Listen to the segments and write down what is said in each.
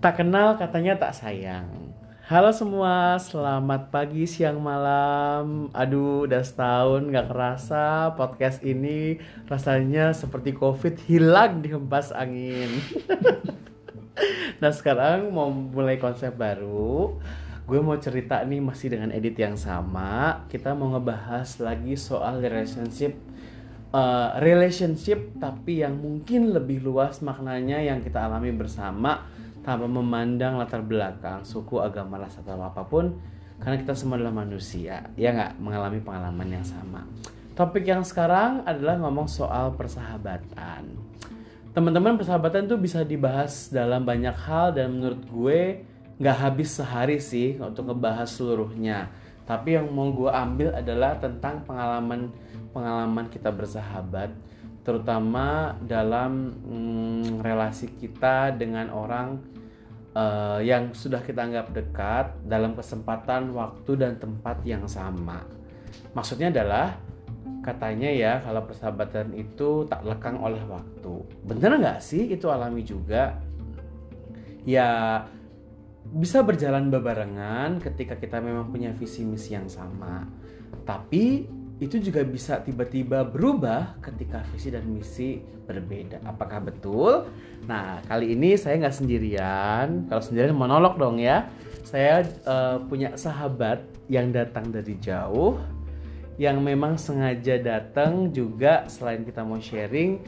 Tak kenal katanya tak sayang. Halo semua, selamat pagi, siang, malam. Aduh, udah setahun gak kerasa podcast ini rasanya seperti covid hilang dihempas angin. nah sekarang mau mulai konsep baru. Gue mau cerita nih masih dengan edit yang sama. Kita mau ngebahas lagi soal relationship uh, relationship tapi yang mungkin lebih luas maknanya yang kita alami bersama tanpa memandang latar belakang, suku, agama, ras atau apa pun karena kita semua adalah manusia, ya nggak mengalami pengalaman yang sama. Topik yang sekarang adalah ngomong soal persahabatan. Teman-teman persahabatan tuh bisa dibahas dalam banyak hal dan menurut gue nggak habis sehari sih untuk ngebahas seluruhnya. Tapi yang mau gue ambil adalah tentang pengalaman pengalaman kita bersahabat, terutama dalam hmm, relasi kita dengan orang uh, yang sudah kita anggap dekat dalam kesempatan waktu dan tempat yang sama. Maksudnya adalah katanya ya kalau persahabatan itu tak lekang oleh waktu. Bener nggak sih itu alami juga? Ya bisa berjalan bebarengan ketika kita memang punya visi misi yang sama. Tapi itu juga bisa tiba-tiba berubah ketika visi dan misi berbeda. Apakah betul? Nah, kali ini saya nggak sendirian. Kalau sendirian monolog dong ya. Saya uh, punya sahabat yang datang dari jauh, yang memang sengaja datang juga selain kita mau sharing,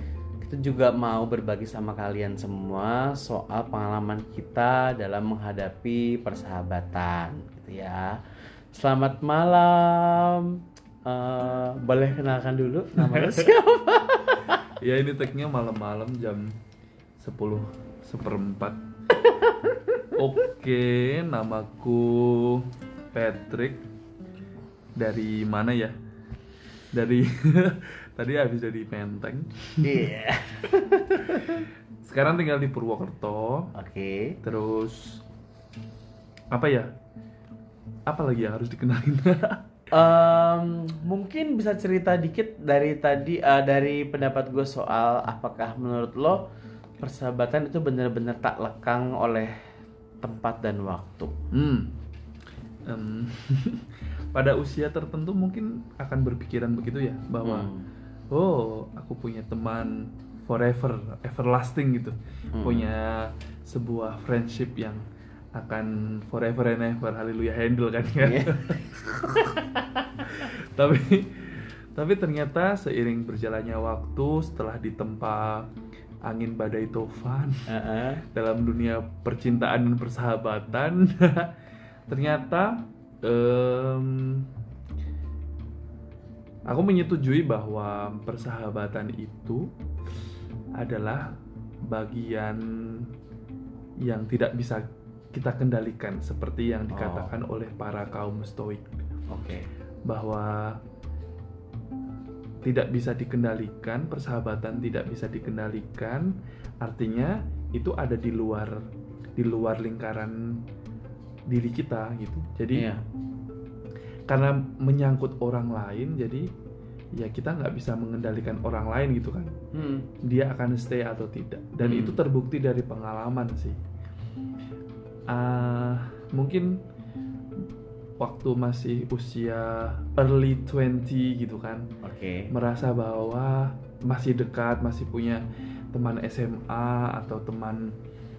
kita juga mau berbagi sama kalian semua soal pengalaman kita dalam menghadapi persahabatan, gitu ya. Selamat malam. Uh, boleh kenalkan dulu nama siapa? ya ini tagnya malam-malam jam 10 seperempat. Oke, namaku Patrick. Dari mana ya? Dari tadi habis dari Menteng. Iya. Yeah. Sekarang tinggal di Purwokerto. Oke. Okay. Terus apa ya? Apa lagi yang harus dikenalin? Um, mungkin bisa cerita dikit dari tadi uh, dari pendapat gue soal apakah menurut lo persahabatan itu benar-benar tak lekang oleh tempat dan waktu. Hmm. Um, pada usia tertentu mungkin akan berpikiran begitu ya bahwa hmm. oh aku punya teman forever, everlasting gitu, hmm. punya sebuah friendship yang akan forever and ever haleluya handle kan ya yeah. tapi tapi ternyata seiring berjalannya waktu setelah ditempa angin badai tofan uh -uh. dalam dunia percintaan dan persahabatan ternyata um, aku menyetujui bahwa persahabatan itu adalah bagian yang tidak bisa kita kendalikan seperti yang dikatakan oh. oleh para kaum stoik. Oke. Okay. Bahwa tidak bisa dikendalikan, persahabatan tidak bisa dikendalikan, artinya itu ada di luar di luar lingkaran diri kita gitu. Jadi yeah. karena menyangkut orang lain, jadi ya kita nggak bisa mengendalikan orang lain gitu kan. Hmm. Dia akan stay atau tidak. Dan hmm. itu terbukti dari pengalaman sih uh, mungkin waktu masih usia early 20 gitu kan. Oke. Okay. merasa bahwa masih dekat masih punya teman SMA atau teman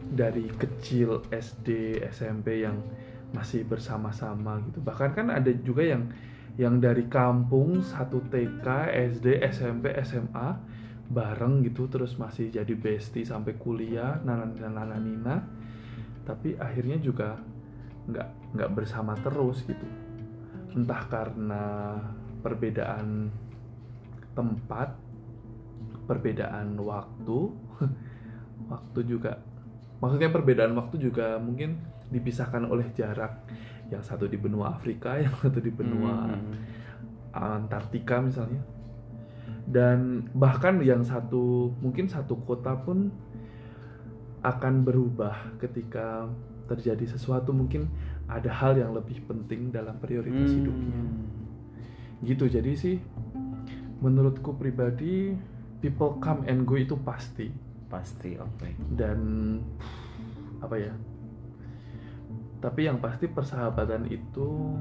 dari kecil SD SMP yang masih bersama-sama gitu. Bahkan kan ada juga yang yang dari kampung satu TK SD SMP SMA bareng gitu terus masih jadi bestie sampai kuliah nana nana nina tapi akhirnya juga nggak nggak bersama terus gitu. Entah karena perbedaan tempat perbedaan waktu waktu juga maksudnya perbedaan waktu juga mungkin dipisahkan oleh jarak. Yang satu di benua Afrika yang satu di benua hmm. Antartika misalnya. Dan bahkan yang satu mungkin satu kota pun akan berubah ketika terjadi sesuatu mungkin ada hal yang lebih penting dalam prioritas hmm. hidupnya gitu jadi sih menurutku pribadi people come and go itu pasti pasti oke okay. dan apa ya tapi yang pasti persahabatan itu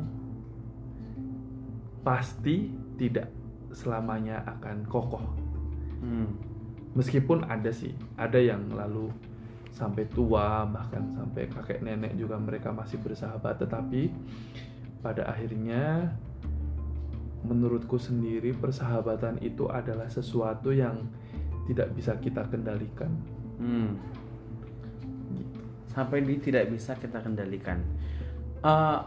pasti tidak selamanya akan kokoh Hmm. meskipun ada sih ada yang lalu sampai tua bahkan sampai kakek nenek juga mereka masih bersahabat tetapi pada akhirnya menurutku sendiri persahabatan itu adalah sesuatu yang tidak bisa kita kendalikan Hmm. Sampai di tidak bisa kita kendalikan. Eh,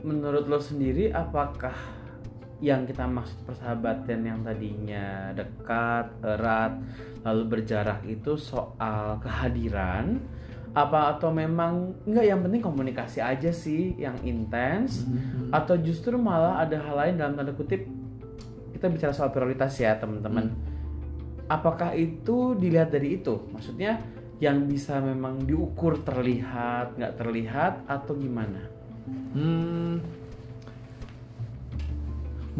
menurut lo sendiri, apakah yang kita maksud persahabatan yang tadinya dekat, erat, lalu berjarak itu soal kehadiran? Apa atau memang enggak yang penting komunikasi aja sih yang intens? Atau justru malah ada hal lain dalam tanda kutip kita bicara soal prioritas ya teman-teman. Apakah itu dilihat dari itu? Maksudnya yang bisa memang diukur terlihat nggak terlihat atau gimana? Hmm,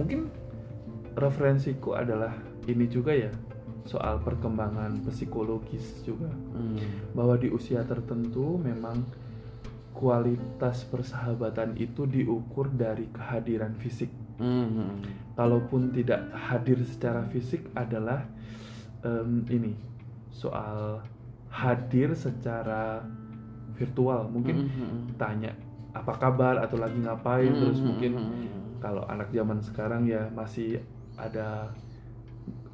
mungkin referensiku adalah ini juga ya soal perkembangan psikologis juga Hmm. bahwa di usia tertentu memang kualitas persahabatan itu diukur dari kehadiran fisik. Hmm. Kalaupun tidak hadir secara fisik adalah em, ini soal hadir secara virtual. Mungkin Hmm. tanya apa kabar atau lagi ngapain terus Hmm. mungkin Hmm. Kalau anak zaman sekarang ya masih ada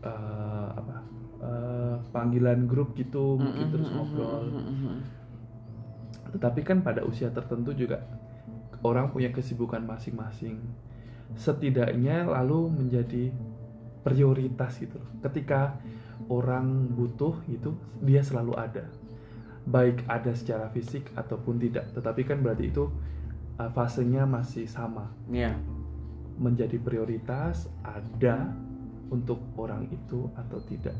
eh, apa eh, panggilan grup gitu mungkin terus ngobrol Hmm. tetapi kan pada usia tertentu juga orang punya kesibukan masing-masing setidaknya lalu menjadi prioritas gitu loh. ketika orang butuh gitu dia selalu ada baik ada secara fisik ataupun tidak tetapi kan berarti itu uh, fasenya masih sama Ya. Menjadi prioritas ada untuk orang itu atau tidak.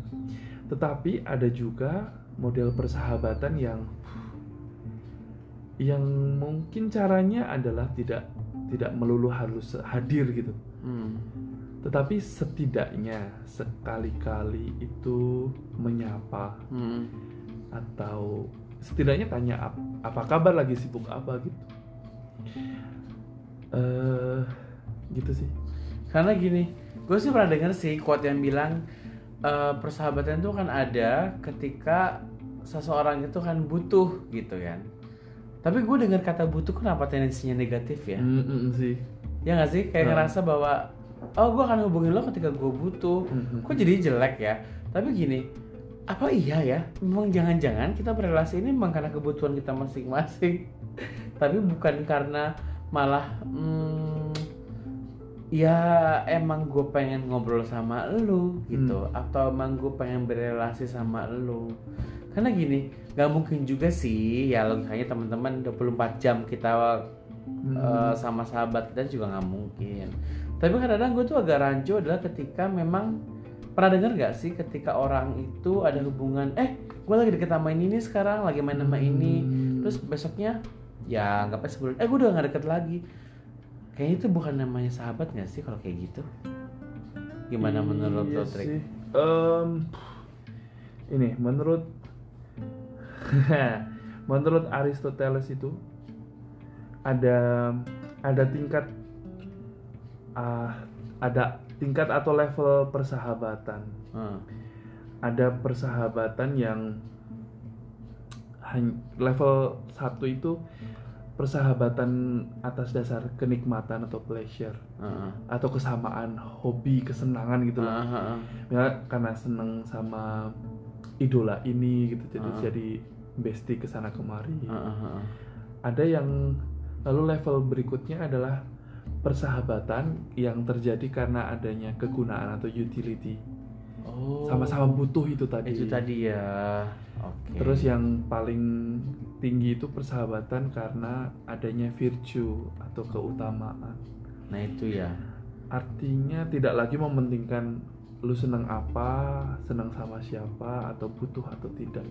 Tetapi ada juga model persahabatan yang yang mungkin caranya adalah tidak tidak melulu harus hadir gitu. Hmm. Tetapi setidaknya sekali-kali itu menyapa Hmm. atau setidaknya tanya "Ap- apa kabar lagi sibuk apa gitu. Eh gitu sih. Karena gini, gue sih pernah denger sih quote yang bilang eh, persahabatan itu kan ada ketika seseorang itu kan butuh gitu kan. Tapi gue dengar kata butuh kenapa tendensinya negatif ya? Mm-mm sih. Ya nggak sih? Kayak Hmm. ngerasa bahwa oh gue akan hubungin lo ketika gue butuh. Mm-mm. Kok jadi jelek ya? Tapi gini, apa iya ya? Memang jangan-jangan kita berrelasi ini memang karena kebutuhan kita masing-masing. Tapi bukan karena malah hmm, ya emang gue pengen ngobrol sama lu gitu. Atau emang gue pengen berrelasi sama lu. Karena gini nggak mungkin juga sih. Ya logikanya teman-teman 24 jam kita eh, sama sahabat kita juga nggak mungkin. Tapi kadang-kadang gue tuh agak rancu adalah ketika memang pernah dengar nggak sih ketika orang itu ada hubungan eh gue lagi deket sama ini nih sekarang lagi main sama ini. Hmm. terus besoknya ya anggapnya sebulan. Eh gue udah gak deket lagi kayaknya itu bukan namanya sahabat nggak sih kalau kayak gitu gimana menurut Iya lo Trik? sih. Em, ini menurut menurut Aristoteles itu ada ada tingkat ah, ada tingkat atau level persahabatan. Hmm. Ada persahabatan yang level satu itu persahabatan atas dasar kenikmatan atau pleasure Heeh. atau kesamaan hobi kesenangan gitu loh heeh. ya karena seneng sama idola ini gitu jadi Ah. jadi bestie ke sana kemari heeh. ada yang lalu level berikutnya adalah persahabatan yang terjadi karena adanya kegunaan atau utility Oh. sama-sama butuh itu tadi Itu tadi ya. Oke. terus yang paling tinggi itu persahabatan karena adanya virtue atau keutamaan Nah itu ya. artinya tidak lagi mementingkan lu seneng apa, seneng sama siapa, atau butuh atau tidak.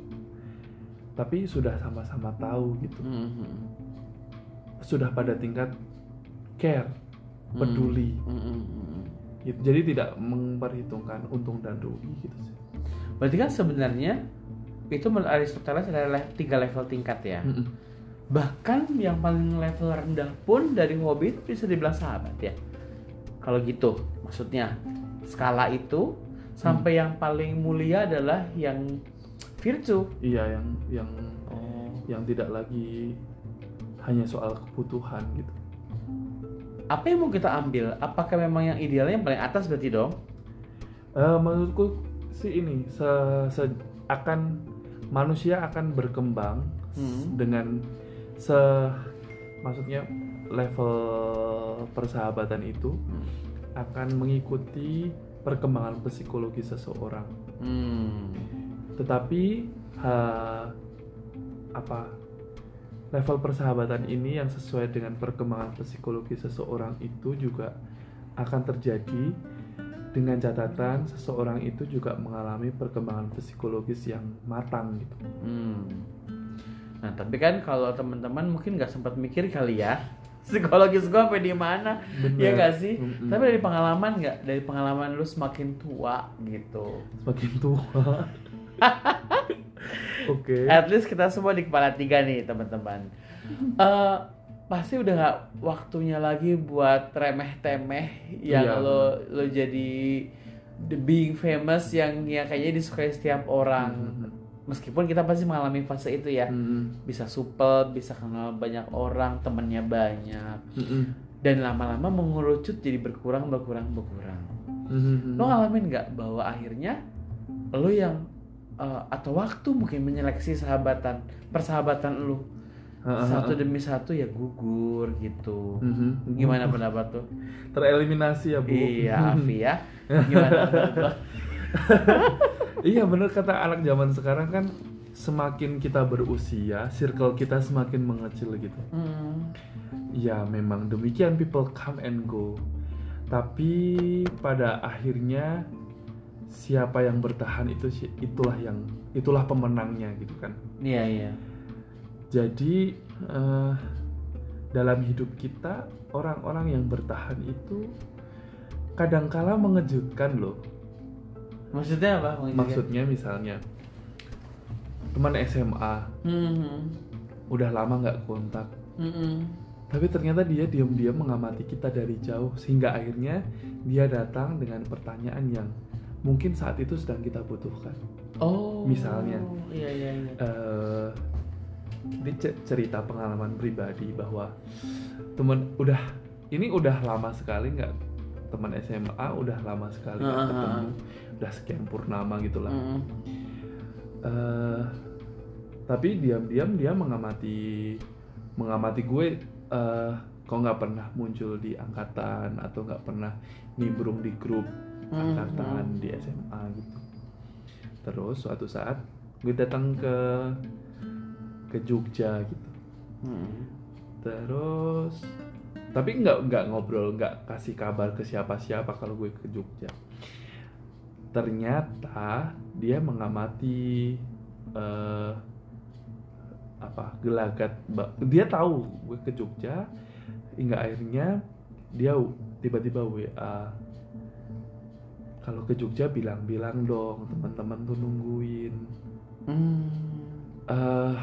Tapi sudah sama-sama tahu gitu, Hmm, hmm. sudah pada tingkat care, peduli. Hmm, hmm, hmm. Gitu. Jadi tidak memperhitungkan untung dan rugi gitu sih. Berarti kan sebenarnya itu menurut Aristoteles ada le- tiga level tingkat ya. Mm-mm. bahkan yang paling level rendah pun dari hobi itu bisa dibilang sahabat ya kalau gitu maksudnya skala itu sampai yang paling mulia adalah yang virtu iya yang yang oh yang tidak lagi hanya soal kebutuhan gitu apa yang mau kita ambil apakah memang yang idealnya yang paling atas berarti dong Eh, menurutku sih ini se, se- akan manusia akan berkembang Hmm. dengan se maksudnya level persahabatan itu Hmm. akan mengikuti perkembangan psikologi seseorang. Hmm. Tetapi ha- apa level persahabatan ini yang sesuai dengan perkembangan psikologi seseorang itu juga akan terjadi dengan catatan seseorang itu juga mengalami perkembangan psikologis yang matang gitu. Hmm. Nah, tapi kan kalau teman-teman mungkin nggak sempat mikir kali ya psikologis gua sampai di mana, Bener. ya nggak sih? Mm-mm. Tapi dari pengalaman nggak? Dari pengalaman lu semakin tua gitu. Semakin tua. Oke. At least kita semua di kepala tiga nih teman-teman. Eh, pasti udah nggak waktunya lagi buat remeh-temeh yang Iya, lo lo jadi the being famous yang yang kayaknya disukai setiap orang. Mhm. Meskipun kita pasti mengalami fase itu ya. Mm-mm. bisa supel, bisa kenal banyak orang, temennya banyak, Mm-mm. dan lama-lama mengerucut jadi berkurang, berkurang, berkurang. Mhm. Lo ngalamin nggak bahwa akhirnya lo yang eh, atau waktu mungkin menyeleksi sahabatan, persahabatan ha. satu demi satu ya gugur gitu. Mhm. Gimana pendapat lo? Tereliminasi ya bu. Iya, Afi ya. Gimana iya bener kata anak zaman sekarang kan semakin kita berusia, circle kita semakin mengecil gitu. Hmm. Ya memang demikian people come and go. Tapi pada akhirnya siapa yang bertahan itu itulah yang itulah pemenangnya gitu kan. Iya iya. Jadi eh, dalam hidup kita orang-orang yang bertahan itu kadangkala mengejutkan loh. Maksudnya apa? Maksudnya misalnya teman SMA Hmm. udah lama nggak kontak, Hmm. tapi ternyata dia diam-diam mengamati kita dari jauh sehingga akhirnya dia datang dengan pertanyaan yang mungkin saat itu sedang kita butuhkan. Oh. Misalnya. Iya iya iya. eh ini ce- cerita pengalaman pribadi bahwa temen udah ini udah lama sekali nggak teman SMA udah lama sekali nggak Ah, ah, ketemu ah. udah sekian purnama gitulah Hmm. Eh, tapi diam-diam dia mengamati mengamati gue eh kok nggak pernah muncul di angkatan atau nggak pernah nimbrung di grup Hmm, angkatan di SMA gitu. Terus suatu saat gue datang ke ke Jogja gitu. Hmm. terus tapi nggak nggak ngobrol nggak kasih kabar ke siapa-siapa kalau gue ke Jogja. Ternyata dia mengamati eh, apa gelagat dia tahu gue ke Jogja hingga akhirnya dia tiba-tiba WA kalau ke Jogja bilang-bilang dong teman-teman tuh nungguin Hmm. eh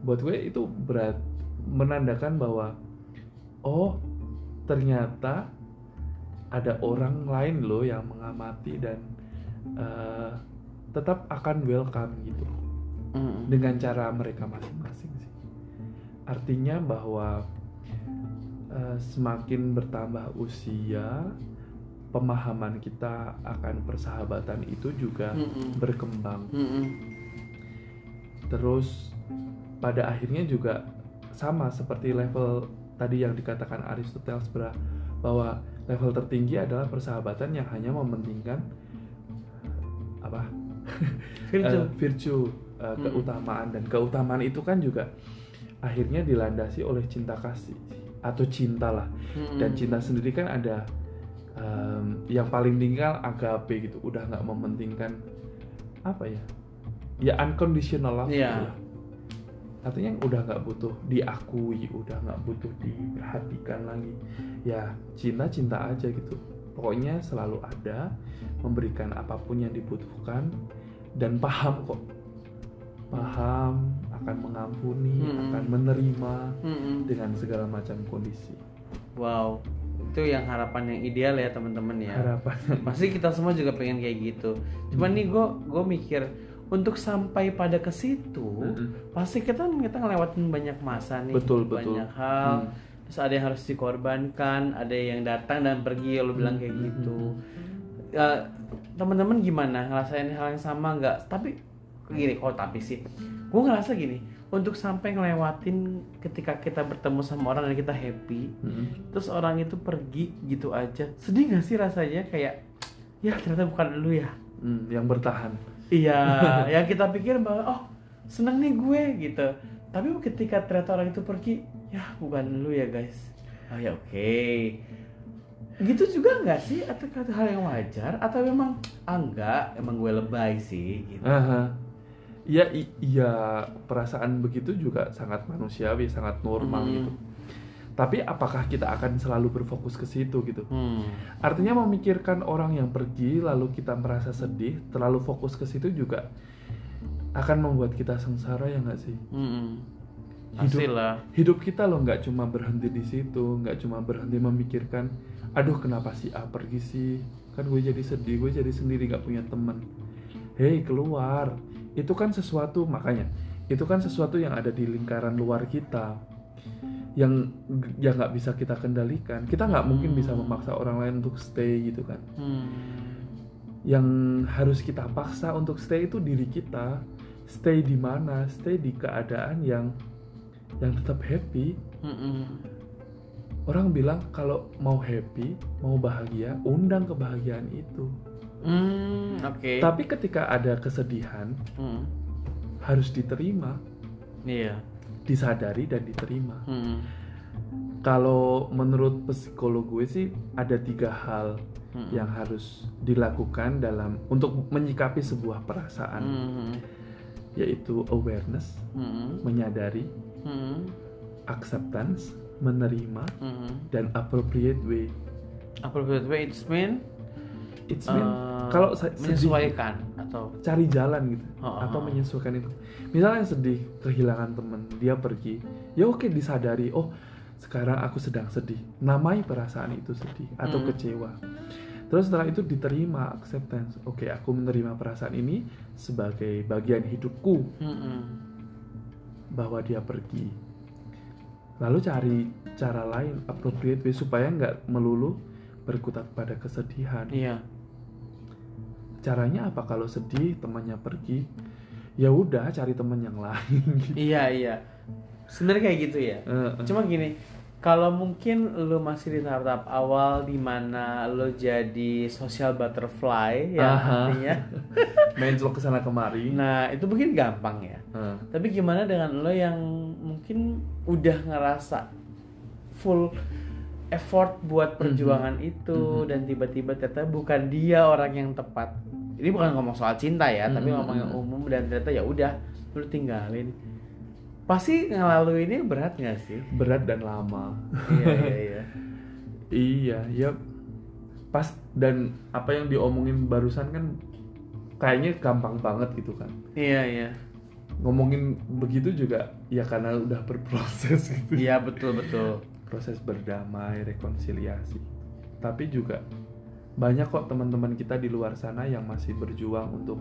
buat gue itu berat menandakan bahwa oh ternyata ada orang lain loh yang mengamati dan eh, tetap akan welcome gitu Hmm. dengan cara mereka masing-masing sih artinya bahwa eh, semakin bertambah usia pemahaman kita akan persahabatan itu juga Mm-mm. berkembang Mm-mm. Terus pada akhirnya juga sama seperti level tadi yang dikatakan Aristoteles bahwa level tertinggi adalah persahabatan yang hanya mementingkan apa Virtu. Eh, virtue, Hmm. keutamaan dan keutamaan itu kan juga akhirnya dilandasi oleh cinta kasih atau cinta lah Mm-mm. dan cinta sendiri kan ada em, yang paling tinggi kan agape gitu udah nggak mementingkan apa ya ya unconditional love Iya. gitu lah. artinya udah nggak butuh diakui udah nggak butuh diperhatikan lagi ya cinta cinta aja gitu pokoknya selalu ada memberikan apa pun yang dibutuhkan dan paham kok paham akan mengampuni, Mm-mm. akan menerima Mm-mm. dengan segala macam kondisi. Wow, itu yang harapan yang ideal ya teman-teman ya. Harapannya Pasti kita semua juga pengen kayak gitu. Cuman nih gue gue mikir untuk sampai pada ke situ, Mm-mm. pasti kita kita ngelewatin banyak masa nih, Betul, betul. banyak hal. Hmm. Terus ada yang harus dikorbankan, ada yang datang dan pergi. Lo bilang kayak Hmm, gitu. Eh, teman-teman gimana ngerasain hal yang sama nggak? Tapi gini, oh tapi sih, gue ngerasa gini. Untuk sampai ngelewatin ketika kita bertemu sama orang dan kita happy, Mm-mm. terus orang itu pergi gitu aja. Sedih gak sih rasanya? Kayak ya ternyata bukan lu ya. Mm, yang bertahan. iya yang kita pikir bahwa oh seneng nih gue gitu. Tapi ketika ternyata orang itu pergi ya bukan lu ya guys. Oh ya oke. Gitu juga nggak sih? Atau hal yang wajar? Atau memang ah enggak emang gue lebay sih gitu. Aha. Ya, iya perasaan begitu juga sangat manusiawi, sangat normal Hmm. gitu. Tapi apakah kita akan selalu berfokus ke situ gitu? hmm. Artinya memikirkan orang yang pergi lalu kita merasa sedih, terlalu fokus ke situ juga akan membuat kita sengsara ya nggak sih? Hmm. Hidup-. Hidup kita loh nggak cuma berhenti di situ, nggak cuma berhenti memikirkan, aduh kenapa si A pergi sih? Kan gue jadi sedih, gue jadi sendiri nggak punya teman. Hei keluar, itu kan sesuatu makanya itu kan sesuatu yang ada di lingkaran luar kita yang yang nggak bisa kita kendalikan. Kita nggak mungkin bisa memaksa orang lain untuk stay gitu kan. Hmm. Yang harus kita paksa untuk stay itu diri kita. Stay di mana? Stay di keadaan yang yang tetap happy, Hmm. Orang bilang kalau mau happy, mau bahagia, undang kebahagiaan itu. Hmm, oke. Tapi ketika ada kesedihan, Hmm. harus diterima, Iya. disadari dan diterima. Hmm. Kalau menurut psikolog gue sih ada tiga hal Hmm. yang harus dilakukan dalam untuk menyikapi sebuah perasaan, Hmm. yaitu awareness, Hmm. menyadari, Hmm. acceptance, menerima, Hmm. dan appropriate way. Appropriate way it's mean It's mean uh, kalau sa- sedih- menyesuaikan atau? Cari jalan gitu Oh, atau oh. menyesuaikan itu. Misalnya sedih kehilangan temen dia pergi ya oke disadari oh sekarang aku sedang sedih. Namai perasaan itu sedih atau Hmm. kecewa. Terus setelah itu diterima acceptance. Oke aku menerima perasaan ini sebagai bagian hidupku. Hmm. bahwa dia pergi. Lalu cari cara lain appropriate way supaya nggak melulu berkutat pada kesedihan. Iya. Caranya apa kalau sedih temannya pergi ya udah cari teman yang lain gitu. Iya, iya. Sebenarnya kayak gitu ya. Eh, eh. Cuma gini, kalau mungkin lu masih di tahap-tahap awal di mana lu jadi social butterfly ya Aha. artinya. main celok ke sana kemari Nah, itu mungkin gampang ya. Eh, Tapi gimana dengan lo yang mungkin udah ngerasa full effort buat perjuangan itu Mhm. dan tiba-tiba ternyata bukan dia orang yang tepat. Ini bukan ngomong soal cinta ya, tapi Mhm. ngomong yang umum dan ternyata ya udah lu tinggalin. Pasti ngelaluin ini berat gak sih? berat dan lama iya iya iya. iya ya pas dan apa yang diomongin barusan kan kayaknya gampang banget gitu kan Iya iya. ngomongin begitu juga ya karena udah berproses gitu Iya betul betul. Proses berdamai rekonsiliasi tapi juga banyak kok teman-teman kita di luar sana yang masih berjuang untuk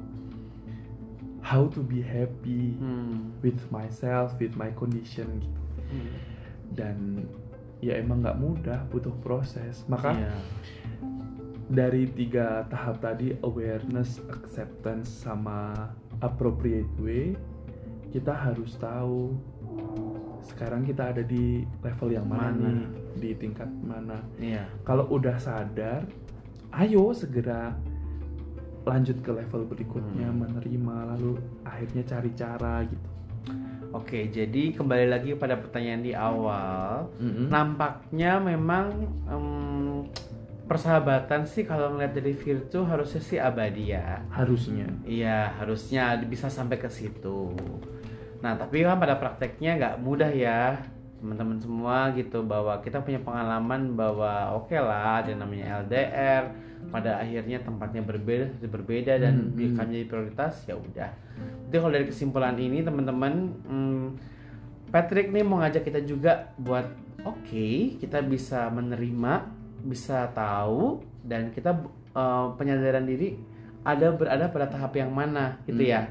how to be happy Hmm. with myself with my condition gitu Hmm. dan ya emang nggak mudah butuh proses maka Iya. dari tiga tahap tadi awareness acceptance sama appropriate way kita harus tahu sekarang kita ada di level yang mana, Mana. nih di tingkat mana Iya. kalau udah sadar ayo segera lanjut ke level berikutnya Hmm. menerima lalu akhirnya cari cara gitu Oke, jadi kembali lagi pada pertanyaan di awal. Mm-mm. nampaknya memang em, persahabatan sih kalau ngeliat dari virtu harusnya sih abadi ya. harusnya Iya, harusnya bisa sampai ke situ. Nah, tapi kan pada prakteknya nggak mudah ya, teman-teman semua gitu bahwa kita punya pengalaman bahwa oke lah ada namanya LDR, pada akhirnya tempatnya berbeda berbeda dan Hmm, hmm. jadi prioritas ya udah. Jadi kalau dari kesimpulan ini teman-teman, hmm, Patrick nih mau ngajak kita juga buat oke kita bisa menerima, bisa tahu dan kita uh, penyadaran diri ada berada pada tahap yang mana gitu ya.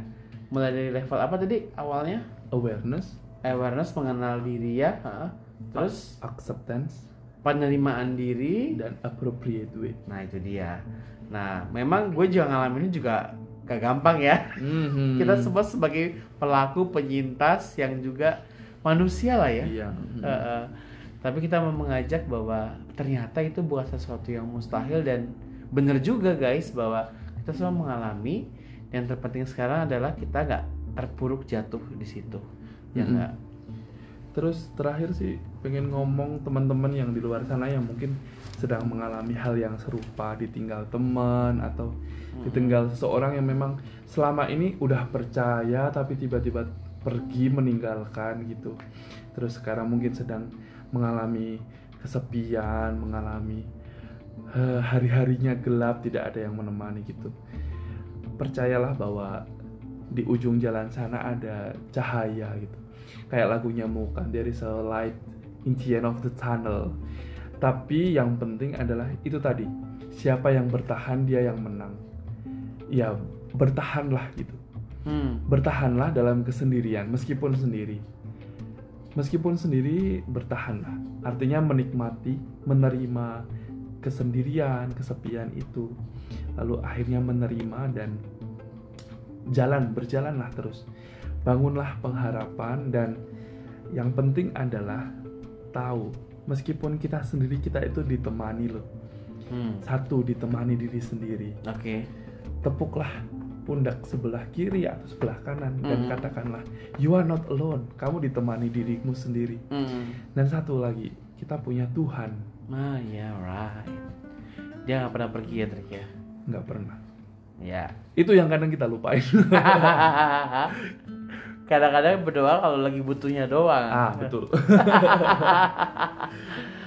Mulai dari level apa tadi awalnya? awareness Awareness mengenal diri ya, ha. terus acceptance penerimaan diri dan appropriate way Nah itu dia. Nah memang gue juga ngalamin ini juga gak gampang ya. Mhm. Kita semua sebagai pelaku penyintas yang juga manusia lah ya. iya Eh, eh. tapi kita mau mengajak bahwa ternyata itu bukan sesuatu yang mustahil dan bener juga guys bahwa kita semua mengalami. Yang terpenting sekarang adalah kita nggak terpuruk jatuh di situ. Ya nggak. Terus terakhir sih pengen ngomong teman-teman yang di luar sana yang mungkin sedang mengalami hal yang serupa ditinggal teman atau ditinggal seseorang yang memang selama ini udah percaya tapi tiba-tiba pergi meninggalkan gitu. Terus sekarang mungkin sedang mengalami kesepian, mengalami eh, hari-harinya gelap, tidak ada yang menemani gitu. Percayalah bahwa di ujung jalan sana ada cahaya gitu. Kayak lagunya Muka a light in the end of the tunnel. Tapi yang penting adalah itu tadi siapa yang bertahan dia yang menang. Ya bertahanlah gitu. Hmm. bertahanlah dalam kesendirian meskipun sendiri. Meskipun sendiri bertahanlah. Artinya menikmati menerima kesendirian kesepian itu lalu akhirnya menerima dan jalan berjalanlah terus bangunlah pengharapan dan yang penting adalah tahu meskipun kita sendiri kita itu ditemani loh Hmm. satu ditemani diri sendiri Oke. tepuklah pundak sebelah kiri atau sebelah kanan dan Mhm. katakanlah you are not alone kamu ditemani dirimu sendiri Hmm. dan satu lagi kita punya Tuhan Ah ya right. Dia nggak pernah pergi ya Trik ya. Nggak pernah Ya. itu yang kadang kita lupain Kadang-kadang berdoa kalau lagi butuhnya doang. ah betul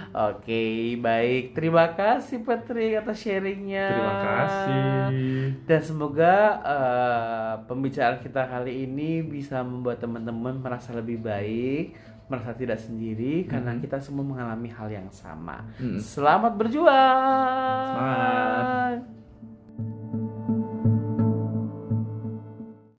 Oke, baik. Terima kasih Patrick atas sharingnya. terima kasih Dan semoga eh, pembicaraan kita kali ini bisa membuat teman-teman merasa lebih baik, merasa tidak sendiri karena kita semua mengalami hal yang sama. Mm. Selamat berjuang. Semangat.